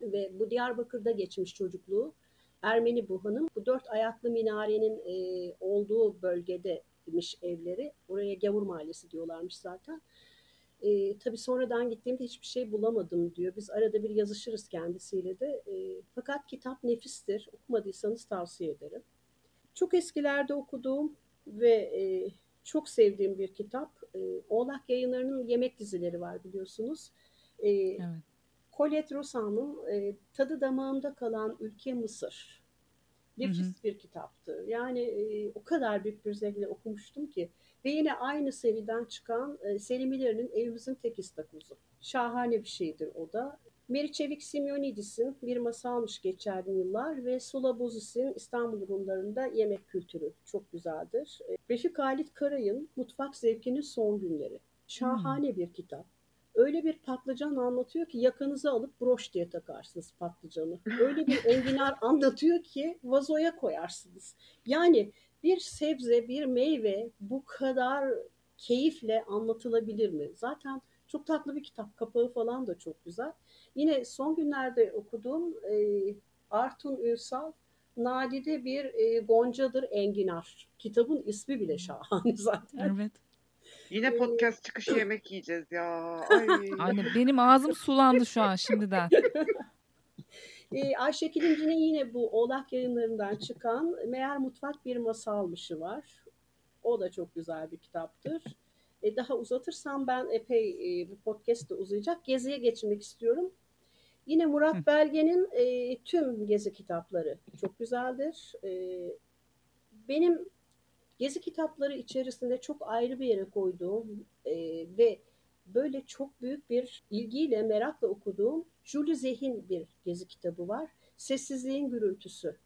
Ve bu Diyarbakır'da geçmiş çocukluğu. Ermeni bu hanım. Bu dört ayaklı minarenin e, olduğu bölgede imiş evleri. Oraya Gavur Mahallesi diyorlarmış zaten. E, tabii sonradan gittiğimde hiçbir şey bulamadım diyor. Biz arada bir yazışırız kendisiyle de. E, fakat kitap nefistir. Okumadıysanız tavsiye ederim. Çok eskilerde okuduğum ve e, çok sevdiğim bir kitap. E, Oğlak yayınlarının yemek dizileri var biliyorsunuz. E, Evet. Colette Rosan'ın e, tadı damağımda kalan ülke Mısır. Nefis Hı hı. bir kitaptı. Yani e, o kadar büyük bir zevkle okumuştum ki. Ve yine aynı seriden çıkan e, Selim İleri'nin Evimizin Tek İstakozu. Şahane bir şeydir o da. Meri Çevik Simyonidis'in bir masalmış geçerli yıllar ve Sula Bozis'in İstanbul Rumlarında yemek kültürü çok güzeldir. E, Refik Halit Karay'ın Mutfak Zevkinin Son Günleri. Şahane bir kitap. Öyle bir patlıcan anlatıyor ki yakanıza alıp broş diye takarsınız patlıcanı. Öyle bir <laughs> enginar anlatıyor ki vazoya koyarsınız. Yani bir sebze, bir meyve bu kadar keyifle anlatılabilir mi? Zaten çok tatlı bir kitap. Kapağı falan da çok güzel. Yine son günlerde okuduğum e, Artun Ünsal Nadide bir e, Goncadır Enginar. Kitabın ismi bile şahane zaten. Evet. Yine podcast çıkışı yemek yiyeceğiz ya. <laughs> Ay. Aynen. Benim ağzım sulandı şu an şimdiden. <laughs> E, Ayşekil İnci'nin yine bu Oğlak yayınlarından çıkan Meğer Mutfak Bir Masalmışı var. O da çok güzel bir kitaptır. E, daha uzatırsam ben epey e, bu podcast da uzayacak. Geziye geçmek istiyorum. Yine Murat Hı. Belge'nin e, tüm gezi kitapları çok güzeldir. E, benim gezi kitapları içerisinde çok ayrı bir yere koyduğum e, ve böyle çok büyük bir ilgiyle, merakla okuduğum Jules Zeh'in bir gezi kitabı var. Sessizliğin Gürültüsü.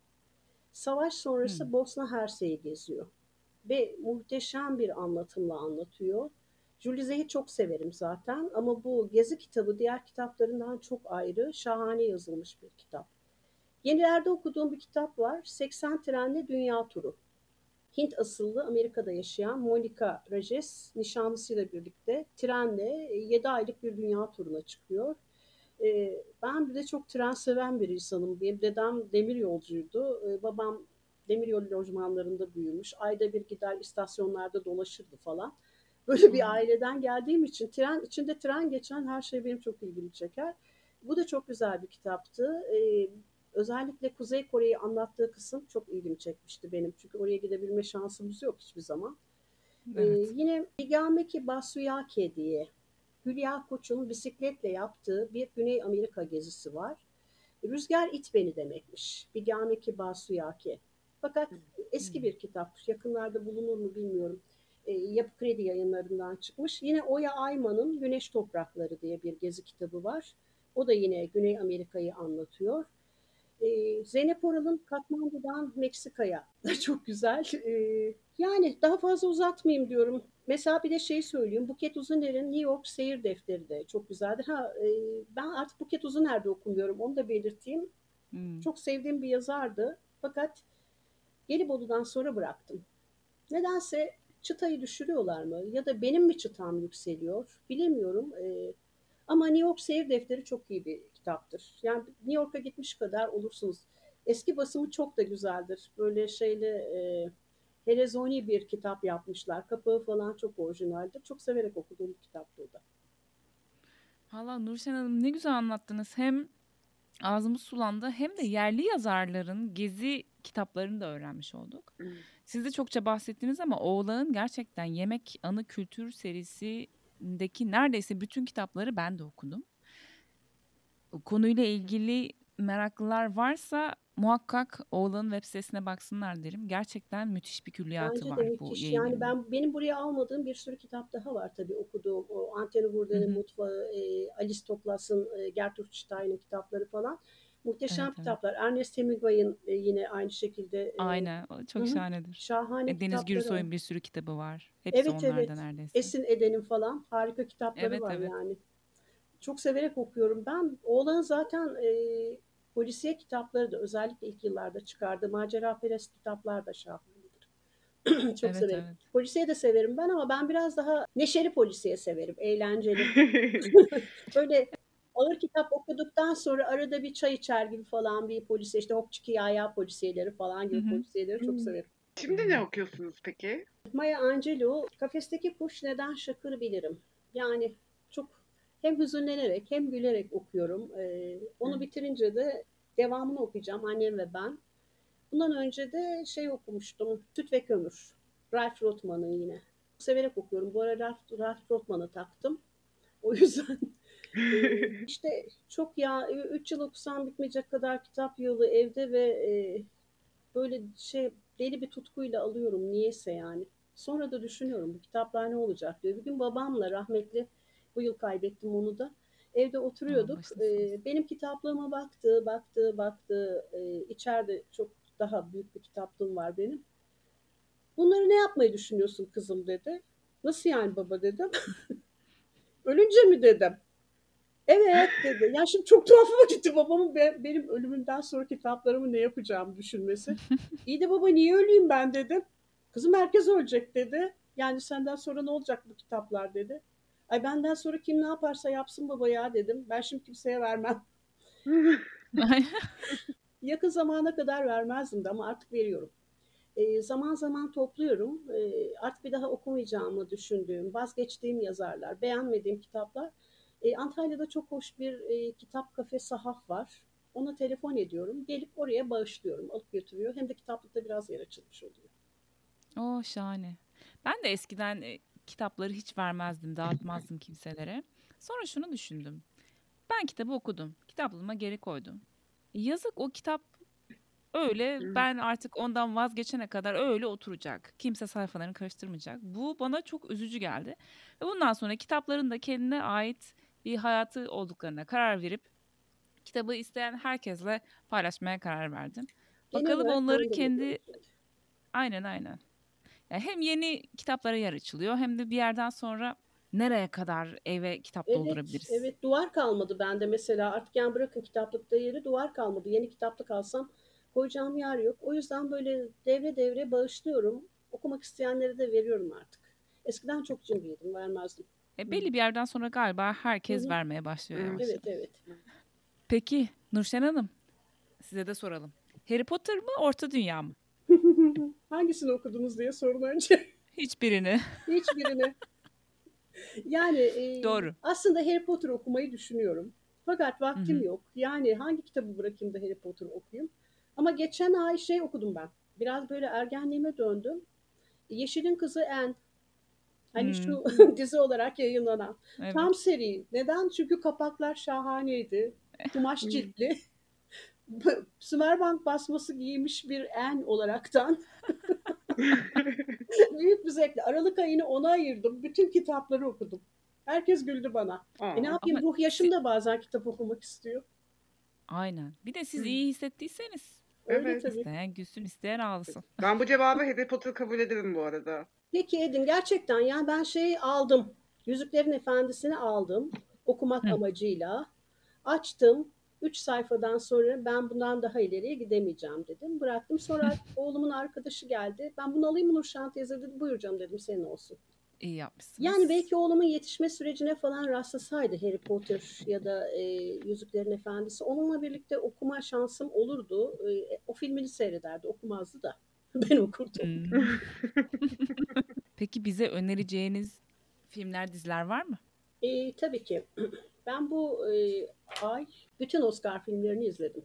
Savaş sonrası Hmm. Bosna Hersek'i geziyor ve muhteşem bir anlatımla anlatıyor. Jules Zeh'i çok severim zaten ama bu gezi kitabı diğer kitaplarından çok ayrı, şahane yazılmış bir kitap. Yenilerde okuduğum bir kitap var. 80 Trenle Dünya Turu. Hint asıllı Amerika'da yaşayan Monica Rajes nişanlısıyla birlikte trenle 7 aylık bir dünya turuna çıkıyor. Ee, ben bir de çok tren seven bir insanım. Benim dedem demir yolcuydu. Ee, babam demir yolu lojmanlarında büyümüş. Ayda bir gider istasyonlarda dolaşırdı falan. Böyle bir Hmm. aileden geldiğim için tren içinde tren geçen her şey benim çok ilgimi çeker. Bu da çok güzel bir kitaptı. Ee, özellikle Kuzey Kore'yi anlattığı kısım çok ilgimi çekmişti benim. Çünkü oraya gidebilme şansımız yok hiçbir zaman. Ee, Evet. yine Higameki Basuyake diye Hülya Koç'un bisikletle yaptığı bir Güney Amerika gezisi var. Rüzgar it beni demekmiş. Higameki Basuyake. Fakat eski bir kitap. Yakınlarda bulunur mu bilmiyorum. E, Yapı Kredi yayınlarından çıkmış. Yine Oya Ayman'ın Güneş Toprakları diye bir gezi kitabı var. O da yine Güney Amerika'yı anlatıyor. E, Zeynep Oral'ın Katmandu'dan Meksika'ya da <laughs> çok güzel. E, yani daha fazla uzatmayayım diyorum. Mesela bir de şey söyleyeyim. Buket Uzuner'in New York Seyir Defteri de çok güzeldir. Ha, e, ben artık Buket Uzuner'de okumuyorum. Onu da belirteyim. Hmm. Çok sevdiğim bir yazardı. Fakat Gelibolu'dan sonra bıraktım. Nedense çıtayı düşürüyorlar mı? Ya da benim mi çıtam yükseliyor? Bilemiyorum. Ee, ama New York Seyir Defteri çok iyi bir kitaptır. Yani New York'a gitmiş kadar olursunuz. Eski basımı çok da güzeldir. Böyle şeyle e, helezoni bir kitap yapmışlar. Kapağı falan çok orijinaldir. Çok severek okuduğum bir kitaptı o da. Valla Nurşen Hanım ne güzel anlattınız. Hem ağzımız sulandı hem de yerli yazarların gezi kitaplarını da öğrenmiş olduk. Siz de çokça bahsettiniz ama Oğlak'ın gerçekten Yemek Anı Kültür serisindeki neredeyse bütün kitapları ben de okudum. Konuyla ilgili meraklılar varsa muhakkak Oğlak'ın web sitesine baksınlar derim. Gerçekten müthiş bir külliyatı Bence var de bu müthiş. yayın Yani evinin. ben benim buraya almadığım bir sürü kitap daha var tabii okuduğum. O Antony hı. Mutfağı, e, Alice Toklas'ın, e, Gertrude Stein'in kitapları falan. Muhteşem Evet evet. kitaplar. Ernest Hemingway'in e, yine aynı şekilde e, Aynen. o hı Çok hı, şahanedir. şahane E, Deniz kitapları var. Gürsoy'un bir sürü kitabı var. Hepsi Evet onlardan evet. neredeyse. Esin Eden'in falan harika kitapları Evet var evet. yani. Çok severek okuyorum. Ben oğlanın zaten e, polisiye kitapları da özellikle ilk yıllarda çıkardığı maceraperest kitaplar da şahanedir. <clears throat> Çok Evet severim. evet. Polisiye de severim ben ama ben biraz daha neşeli polisiye severim. Eğlenceli. <laughs> <laughs> Böyle ağır kitap okuduktan sonra arada bir çay içer gibi falan bir polisiye işte Hopçiki Yaya polisiyeleri falan Hı gibi hı. polisiyeleri çok severim. Şimdi ne okuyorsunuz peki? Maya Angelou, Kafesteki Kuş Neden Şakır Bilirim. Yani çok hem hüzünlenerek hem gülerek okuyorum. Ee, onu bitirince de devamını okuyacağım annem ve ben. Bundan önce de şey okumuştum. Süt ve Kömür. Ralph Rothman'ın yine. Severek okuyorum. Bu ara Ralph, Ralph Rothman'ı taktım. O yüzden <laughs> işte çok ya 3 yıl okusam bitmeyecek kadar kitap yığılı evde ve e, böyle şey deli bir tutkuyla alıyorum niyeyse yani. Sonra da düşünüyorum bu kitaplar ne olacak diyor. Bir gün babamla rahmetli bu yıl kaybettim onu da. Evde oturuyorduk. olsun. Ee, benim kitaplığıma baktı, baktı, baktı. Ee, içeride çok daha büyük bir kitaplığım var benim. Bunları ne yapmayı düşünüyorsun kızım dedi. Nasıl yani baba dedim. <laughs> Ölünce mi dedim. Evet dedi. Ya şimdi çok tuhafıma gitti babamın be- benim ölümümden sonra kitaplarımı ne yapacağımı düşünmesi. <laughs> İyi de baba niye öleyim ben dedim. Kızım herkes ölecek dedi. Yani senden sonra ne olacak bu kitaplar dedi. Ay benden sonra kim ne yaparsa yapsın baba ya dedim. Ben şimdi kimseye vermem. <laughs> Yakın zamana kadar vermezdim de ama artık veriyorum. E, zaman zaman topluyorum. E, artık bir daha okumayacağımı düşündüğüm, vazgeçtiğim yazarlar, beğenmediğim kitaplar. E, Antalya'da çok hoş bir e, kitap kafe sahaf var. Ona telefon ediyorum. Gelip oraya bağışlıyorum. Alıp götürüyor. Hem de kitaplıkta biraz yer açılmış oluyor. Oo şahane. Ben de eskiden e, kitapları hiç vermezdim, dağıtmazdım kimselere. Sonra şunu düşündüm. Ben kitabı okudum. Kitaplığıma geri koydum. Yazık o kitap Öyle ben artık ondan vazgeçene kadar öyle oturacak. Kimse sayfalarını karıştırmayacak. Bu bana çok üzücü geldi. Ve bundan sonra kitapların da kendine ait bir hayatı olduklarına karar verip kitabı isteyen herkesle paylaşmaya karar verdim. Bakalım onları kendi yapıyorum. aynen aynen. Ya hem yeni kitaplara yer açılıyor hem de bir yerden sonra nereye kadar eve kitap Evet, doldurabiliriz? evet duvar kalmadı bende mesela. Artık yani bırakın kitaplıkta yeri duvar kalmadı. Yeni kitaplık alsam koyacağım yer yok. O yüzden böyle devre devre bağışlıyorum. Okumak isteyenlere de veriyorum artık. Eskiden çok cimriydim, vermezdim. E belli bir yerden sonra galiba herkes hı. vermeye başlıyor Evet. yavaş Evet, evet. Peki Nurşen Hanım size de soralım. Harry Potter mı Orta Dünya mı? <laughs> Hangisini okudunuz diye sorun önce. Hiçbirini. <laughs> Hiçbirini. Yani e, Doğru. aslında Harry Potter okumayı düşünüyorum. Fakat vaktim hı. yok. Yani hangi kitabı bırakayım da Harry Potter okuyayım? Ama geçen ay şey okudum ben. Biraz böyle ergenliğime döndüm. Yeşilin Kızı Anne. Hani Hmm, şu <laughs> dizi olarak yayınlanan. evet. Tam seri. Neden? Çünkü kapaklar şahaneydi. Kumaş Hı. ciltli. <laughs> Sümerbank basması giymiş bir en olaraktan <laughs> büyük bir zevkle. Aralık ayını ona ayırdım. Bütün kitapları okudum. Herkes güldü bana. E ne yapayım? Ruh yaşım si- da bazen kitap okumak istiyor. aynen. Bir de siz iyi hissettiyseniz Öyle Evet. tabii. isteyen gülsün isteyen ağlasın. Ben bu cevabı Harry Potter kabul ederim bu arada. Peki Edin gerçekten yani ben şeyi aldım. Yüzüklerin Efendisi'ni aldım. Okumak Hı. amacıyla. Açtım. Üç sayfadan sonra ben bundan daha ileriye gidemeyeceğim dedim. Bıraktım. Sonra <laughs> oğlumun arkadaşı geldi. Ben bunu alayım mı Nurşan teyze dedi. Buyur canım dedim senin olsun. İyi Yani yapmışsınız. belki oğlumun yetişme sürecine falan rastlasaydı Harry Potter ya da e, Yüzüklerin Efendisi onunla birlikte okuma şansım olurdu. E, o filmini seyrederdi, okumazdı da. <laughs> Ben okurdum. Hmm. <laughs> Peki bize önereceğiniz filmler, diziler var mı? E, tabii ki. <clears throat> Ben bu e, ay bütün Oscar filmlerini izledim.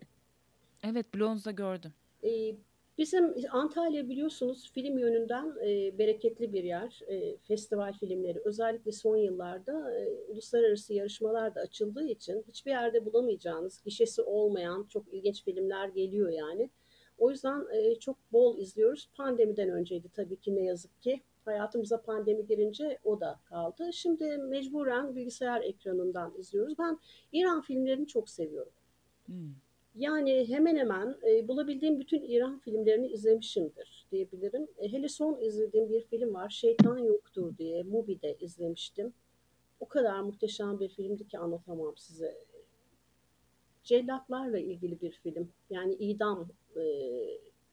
Evet, Blonde'da gördüm. E, bizim Antalya biliyorsunuz film yönünden e, bereketli bir yer. E, festival filmleri özellikle son yıllarda e, uluslararası yarışmalar da açıldığı için hiçbir yerde bulamayacağınız, gişesi olmayan çok ilginç filmler geliyor yani. O yüzden e, çok bol izliyoruz. Pandemiden önceydi tabii ki ne yazık ki. Hayatımıza pandemi girince o da kaldı. Şimdi mecburen bilgisayar ekranından izliyoruz. Ben İran filmlerini çok seviyorum. Hmm. Yani hemen hemen e, bulabildiğim bütün İran filmlerini izlemişimdir diyebilirim. E, hele son izlediğim bir film var. Şeytan Yoktur diye Mubi'de izlemiştim. O kadar muhteşem bir filmdi ki anlatamam size. Cellatlarla ilgili bir film. Yani idam e,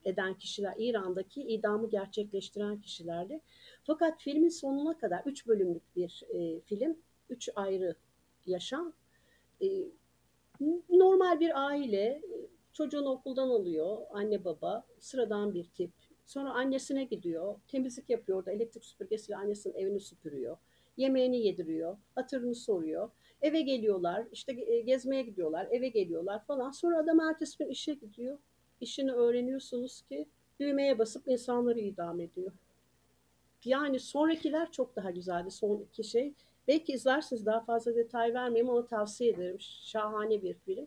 eden kişiler, İran'daki idamı gerçekleştiren kişilerdi. Fakat filmin sonuna kadar 3 bölümlük bir e, film, 3 ayrı yaşam. E, normal bir aile çocuğunu okuldan alıyor anne baba sıradan bir tip sonra annesine gidiyor temizlik yapıyor da elektrik süpürgesiyle annesinin evini süpürüyor yemeğini yediriyor hatırını soruyor eve geliyorlar işte e, gezmeye gidiyorlar eve geliyorlar falan. Sonra adam ertesi gün işe gidiyor. İşini öğreniyorsunuz ki düğmeye basıp insanları idam ediyor. Yani sonrakiler çok daha güzeldi son iki şey. Belki izlersiniz daha fazla detay vermeyeyim ama tavsiye ederim. Şahane bir film.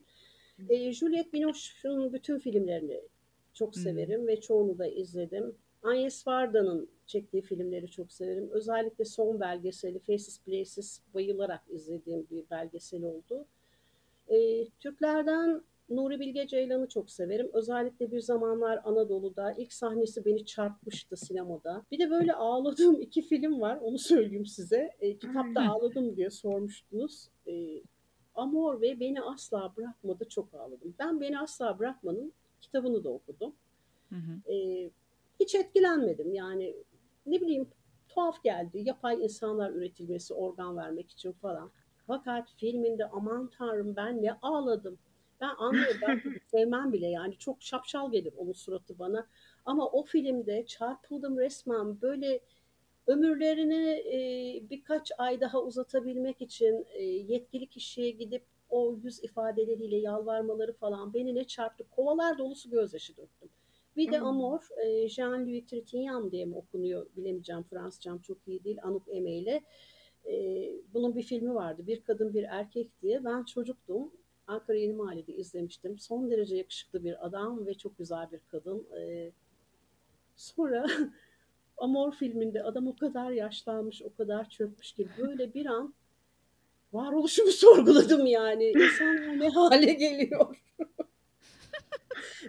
E, Juliette Binoche'un bütün filmlerini çok Hmm. severim ve çoğunu da izledim. Agnes Varda'nın çektiği filmleri çok severim. Özellikle son belgeseli Faces Places bayılarak izlediğim bir belgesel oldu. E, Türklerden Nuri Bilge Ceylan'ı çok severim. Özellikle bir zamanlar Anadolu'da ilk sahnesi beni çarpmıştı sinemada. Bir de böyle ağladığım <laughs> iki film var. Onu söyleyeyim size. E, kitapta ağladım diye sormuştunuz. E, Amor ve Beni Asla Bırakmadı çok ağladım. Ben Beni Asla Bırakmanın kitabını da okudum. Hı hı. Ee, hiç etkilenmedim. Yani ne bileyim tuhaf geldi. Yapay insanlar üretilmesi organ vermek için falan. Fakat filminde aman tanrım ben ne ağladım. Ben anlıyorum ben <laughs> sevmem bile yani çok şapşal gelir onun suratı bana. Ama o filmde çarpıldım resmen böyle ömürlerini e, birkaç ay daha uzatabilmek için e, yetkili kişiye gidip o yüz ifadeleriyle yalvarmaları falan beni ne çarptı. Kovalar dolusu gözyaşı döktüm. Bir de. Amor, e, Jean-Louis Trintignant diye mi okunuyor bilemeyeceğim Fransızcam çok iyi değil. Anouk Aimée ile. E, bunun bir filmi vardı. Bir kadın bir erkek diye. Ben çocuktum. Ankara Yeni Mahalle'de izlemiştim. Son derece yakışıklı bir adam ve çok güzel bir kadın. Ee, sonra <laughs> Amor filminde adam o kadar yaşlanmış, o kadar çökmüş ki böyle bir an varoluşumu <laughs> sorguladım yani. İnsan ne hale geliyor. <laughs>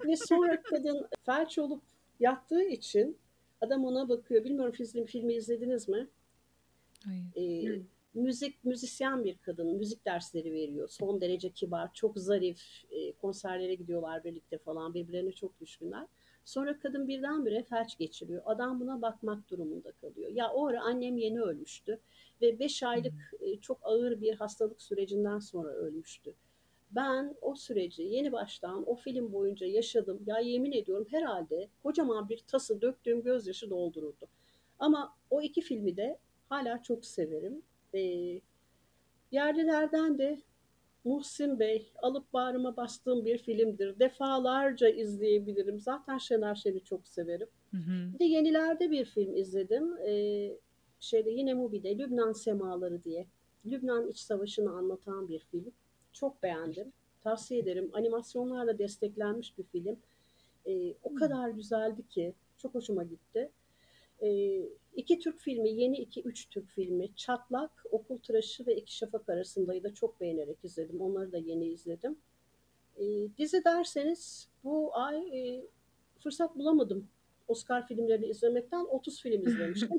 Ve sonra kadın felç olup yattığı için adam ona bakıyor. Bilmiyorum film, filmi izlediniz mi? Hayır. Ee, müzik müzisyen bir kadın. Müzik dersleri veriyor. Son derece kibar, çok zarif. e, konserlere gidiyorlar birlikte falan. Birbirlerine çok düşkünler. Sonra kadın birdenbire felç geçiriyor. Adam buna bakmak durumunda kalıyor. Ya o ara annem yeni ölmüştü ve 5 aylık e, çok ağır bir hastalık sürecinden sonra ölmüştü. Ben o süreci yeni baştan o film boyunca yaşadım. Ya yemin ediyorum herhalde kocaman bir tası döktüğüm gözyaşı doldururdu. Ama o iki filmi de hala çok severim. Ee, yerlilerden de Muhsin Bey alıp bağrıma bastığım bir filmdir. Defalarca izleyebilirim. Zaten Şener Şen'i çok severim. Hı hı. Bir de yenilerde bir film izledim. Ee, şeyde yine Mubi'de Lübnan Semaları diye. Lübnan İç Savaşı'nı anlatan bir film. Çok beğendim. Tavsiye ederim. Animasyonlarla desteklenmiş bir film. Ee, o kadar güzeldi ki çok hoşuma gitti. Ee, iki Türk filmi, yeni iki üç Türk filmi. Çatlak, Okul Tıraşı ve İki Şafak arasındayı da çok beğenerek izledim. Onları da yeni izledim. Ee, dizi derseniz bu ay e, fırsat bulamadım. Oscar filmlerini izlemekten 30 film <laughs> izlemiştim.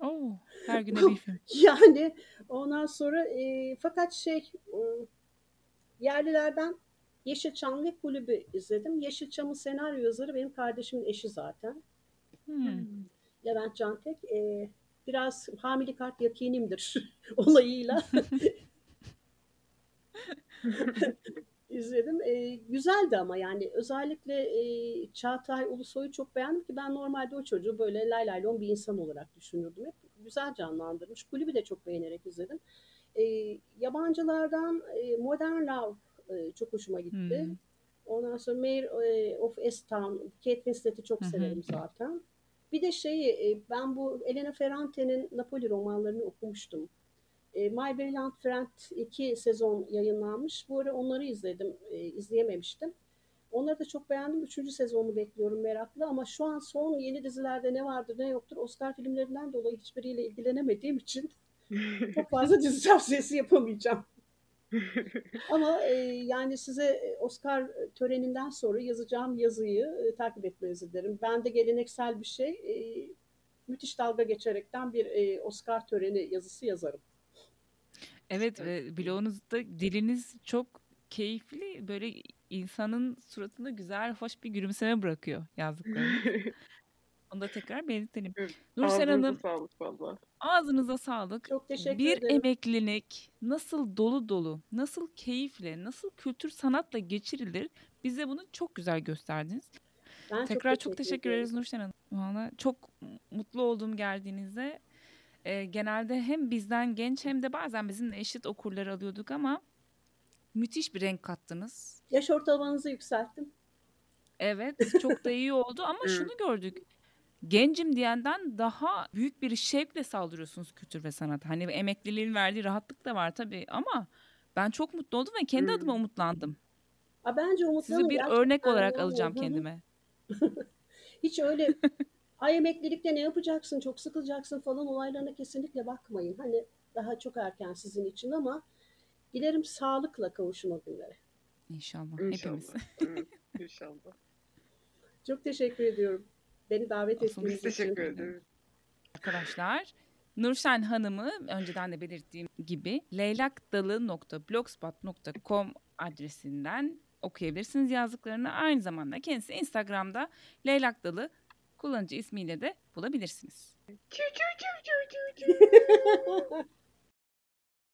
Oo, her güne bir <laughs> film. yani ondan sonra e, fakat şey e, yerlilerden Yeşilçam ve Kulübü izledim. Yeşilçam'ın senaryo yazarı benim kardeşimin eşi zaten. Hmm. Levent Cantek. E, biraz hamile kart yakinimdir <laughs> olayıyla <laughs> izledim. E, güzeldi ama yani özellikle e, Çağatay Ulusoy'u çok beğendim ki ben normalde o çocuğu böyle lay lay lon bir insan olarak düşünürdüm. Hep güzel canlandırmış. Kulübü de çok beğenerek izledim. E, yabancılardan e, Modern Love e, çok hoşuma gitti. Hmm. Ondan sonra Mayor e, of Easttown, Kate Winslet'i çok severim zaten. Bir de şeyi e, ben bu Elena Ferrante'nin Napoli romanlarını okumuştum. E, My Brilliant Friend iki sezon yayınlanmış. Bu ara onları izledim, e, izleyememiştim. Onları da çok beğendim. Üçüncü sezonunu bekliyorum meraklı ama şu an son yeni dizilerde ne vardır ne yoktur Oscar filmlerinden dolayı hiçbiriyle ilgilenemediğim için <laughs> çok fazla dizi tavsiyesi yapamayacağım. Ama e, yani size e, Oscar töreninden sonra yazacağım yazıyı e, takip etmenizi derim. Ben de geleneksel bir şey e, müthiş dalga geçerekten bir e, Oscar töreni yazısı yazarım. Evet ve bloğunuzda diliniz çok keyifli böyle insanın suratında güzel hoş bir gülümseme bırakıyor yazdıklarınız. <laughs> Onu da tekrar belirtelim. Evet, Nursel Ağzınıza Hanım sağlık valla. ağzınıza sağlık. Çok teşekkür Bir ederim. emeklilik nasıl dolu dolu, nasıl keyifle, nasıl kültür sanatla geçirilir bize bunu çok güzel gösterdiniz. Ben Tekrar çok teşekkür teşekkür ederiz Nursel Hanım. Valla çok mutlu oldum geldiğinizde. Ee, genelde hem bizden genç hem de bazen bizimle eşit okurları alıyorduk ama müthiş bir renk kattınız. Yaş ortalamanızı yükselttim. Evet çok da iyi oldu ama <laughs> şunu gördük. Gencim diyenden daha büyük bir şevkle saldırıyorsunuz kültür ve sanata. Hani emekliliğin verdiği rahatlık da var tabii ama ben çok mutlu oldum ve kendi Hmm. adıma umutlandım. Ha, bence umutlanın Sizi bir örnek olarak alacağım kendime. <laughs> Hiç öyle <laughs> ay emeklilikte ne yapacaksın, çok sıkılacaksın falan olaylarına kesinlikle bakmayın. Hani daha çok erken sizin için ama dilerim sağlıkla kavuşun o günlere. İnşallah, İnşallah. hepimiz. Evet, <laughs> inşallah. Çok teşekkür ediyorum. Beni davet ettiğiniz için. teşekkür ederiz. Arkadaşlar Nurşen Hanım'ı önceden de belirttiğim gibi leylakdalı.blogspot.com adresinden okuyabilirsiniz yazdıklarını. Aynı zamanda kendisi Instagram'da Leylak Dalı kullanıcı ismiyle de bulabilirsiniz. <laughs>